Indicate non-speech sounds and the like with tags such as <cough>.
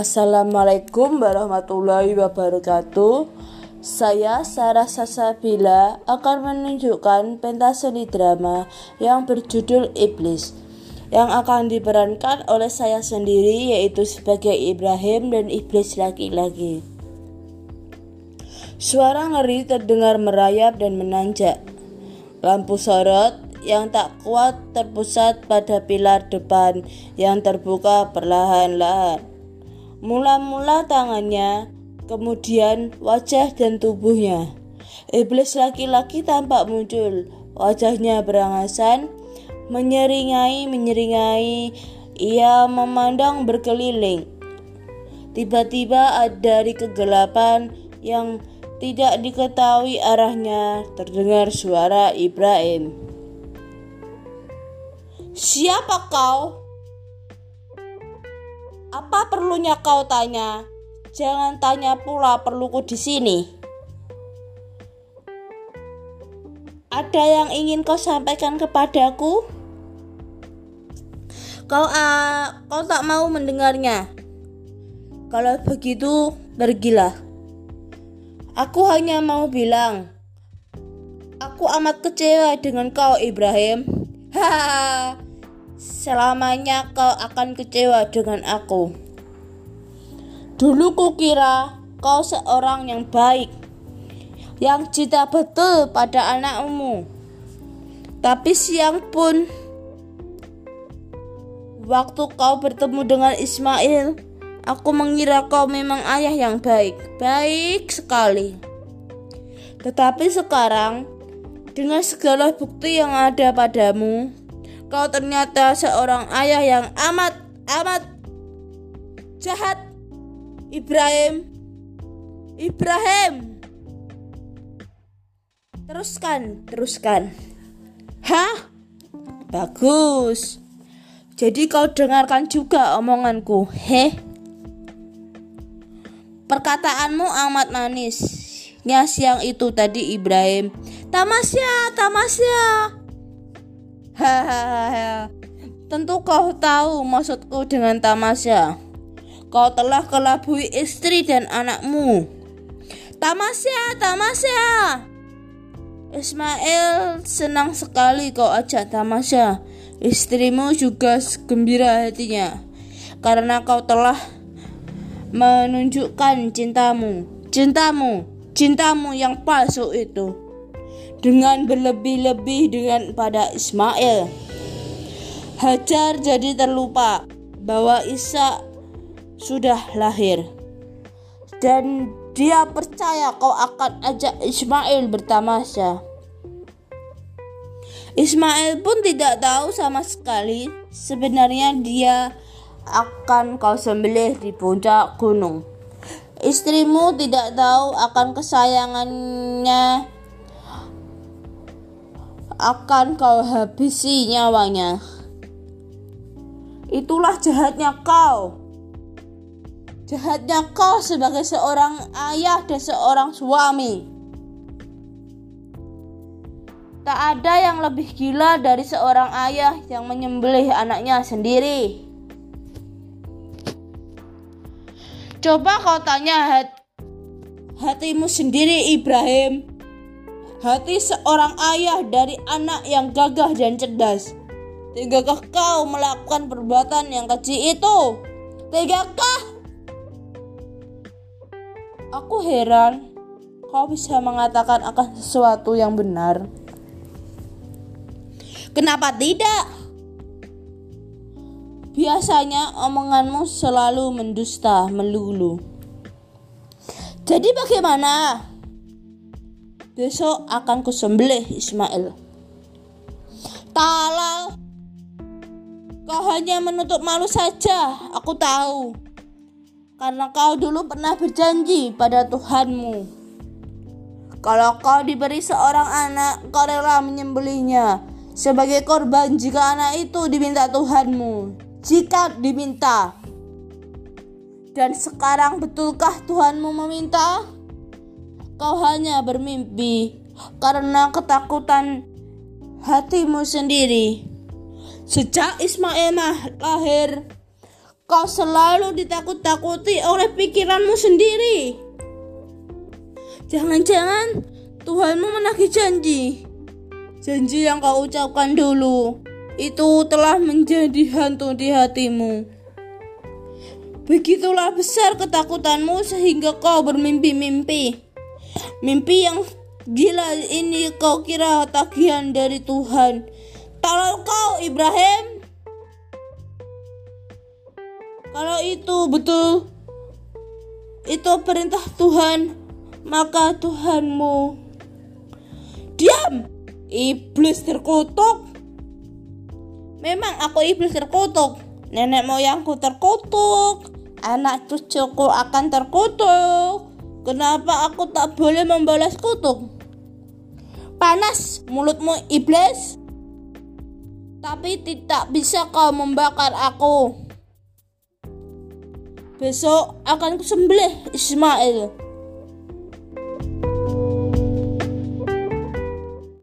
Assalamualaikum warahmatullahi wabarakatuh. Saya Sarah Sasabila akan menunjukkan pentas seni drama yang berjudul Iblis yang akan diperankan oleh saya sendiri yaitu sebagai Ibrahim dan iblis laki-laki. Suara ngeri terdengar merayap dan menanjak. Lampu sorot yang tak kuat terpusat pada pilar depan yang terbuka perlahan-lahan. Mula-mula tangannya, kemudian wajah dan tubuhnya. Iblis laki-laki tampak muncul, wajahnya berangasan, menyeringai-menyeringai, ia memandang berkeliling. Tiba-tiba dari kegelapan yang tidak diketahui arahnya terdengar suara Ibrahim. Siapa kau? Apa perlunya kau tanya? Jangan tanya pula perluku di sini. Ada yang ingin kau sampaikan kepadaku? Kau uh, kau tak mau mendengarnya. Kalau begitu, pergilah. Aku hanya mau bilang, aku amat kecewa dengan kau, Ibrahim. <laughs> Hahaha. Selamanya kau akan kecewa dengan aku. Dulu kukira kau seorang yang baik, yang cinta betul pada anakmu. Tapi siang pun, waktu kau bertemu dengan Ismail, aku mengira kau memang ayah yang baik, baik sekali. Tetapi sekarang, dengan segala bukti yang ada padamu, Kau ternyata seorang ayah yang amat amat jahat. Ibrahim. Ibrahim. Teruskan, teruskan. Hah? Bagus. Jadi kau dengarkan juga omonganku, heh? Perkataanmu amat manis. Ya siang itu tadi Ibrahim. Tamasya, tamasya. Hahaha. Tentu kau tahu maksudku dengan tamasya. Kau telah kelabui istri dan anakmu. Tamasya, tamasya. Ismail senang sekali kau ajak tamasya. Istrimu juga gembira hatinya karena kau telah menunjukkan cintamu, cintamu, cintamu yang palsu itu dengan berlebih-lebih dengan pada Ismail. Hajar jadi terlupa bahwa Isa sudah lahir dan dia percaya kau akan ajak Ismail bertamasya. Ismail pun tidak tahu sama sekali sebenarnya dia akan kau sembelih di puncak gunung. Istrimu tidak tahu akan kesayangannya akan kau habisi nyawanya. Itulah jahatnya kau. Jahatnya kau sebagai seorang ayah dan seorang suami. Tak ada yang lebih gila dari seorang ayah yang menyembelih anaknya sendiri. Coba kau tanya hat hatimu sendiri Ibrahim hati seorang ayah dari anak yang gagah dan cerdas. Tegakah kau melakukan perbuatan yang keji itu? Tegakah? Aku heran kau bisa mengatakan akan sesuatu yang benar. Kenapa tidak? Biasanya omonganmu selalu mendusta melulu. Jadi bagaimana? Besok akan kusembelih Ismail. Talal. Kau hanya menutup malu saja, aku tahu. Karena kau dulu pernah berjanji pada Tuhanmu. Kalau kau diberi seorang anak, kau rela menyembelihnya sebagai korban jika anak itu diminta Tuhanmu. Jika diminta. Dan sekarang betulkah Tuhanmu meminta? Kau hanya bermimpi karena ketakutan hatimu sendiri. Sejak Ismail lahir, Kau selalu ditakut-takuti oleh pikiranmu sendiri. Jangan-jangan Tuhanmu menagih janji. Janji yang kau ucapkan dulu itu telah menjadi hantu di hatimu. Begitulah besar ketakutanmu sehingga kau bermimpi-mimpi. Mimpi yang gila ini kau kira tagihan dari Tuhan. Kalau kau Ibrahim kalau itu betul, itu perintah Tuhan, maka Tuhanmu diam. Iblis terkutuk. Memang aku iblis terkutuk. Nenek moyangku terkutuk. Anak cucuku akan terkutuk. Kenapa aku tak boleh membalas kutuk? Panas mulutmu iblis. Tapi tidak bisa kau membakar aku. Besok akan kusembelih Ismail.